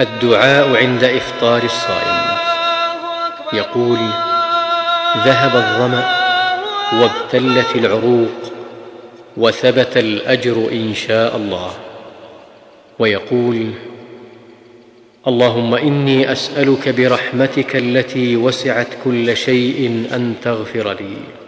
الدعاء عند إفطار الصائم. يقول ذهب الظمأ وابتلت العروق وثبت الأجر إن شاء الله. ويقول اللهم إني أسألك برحمتك التي وسعت كل شيء أن تغفر لي.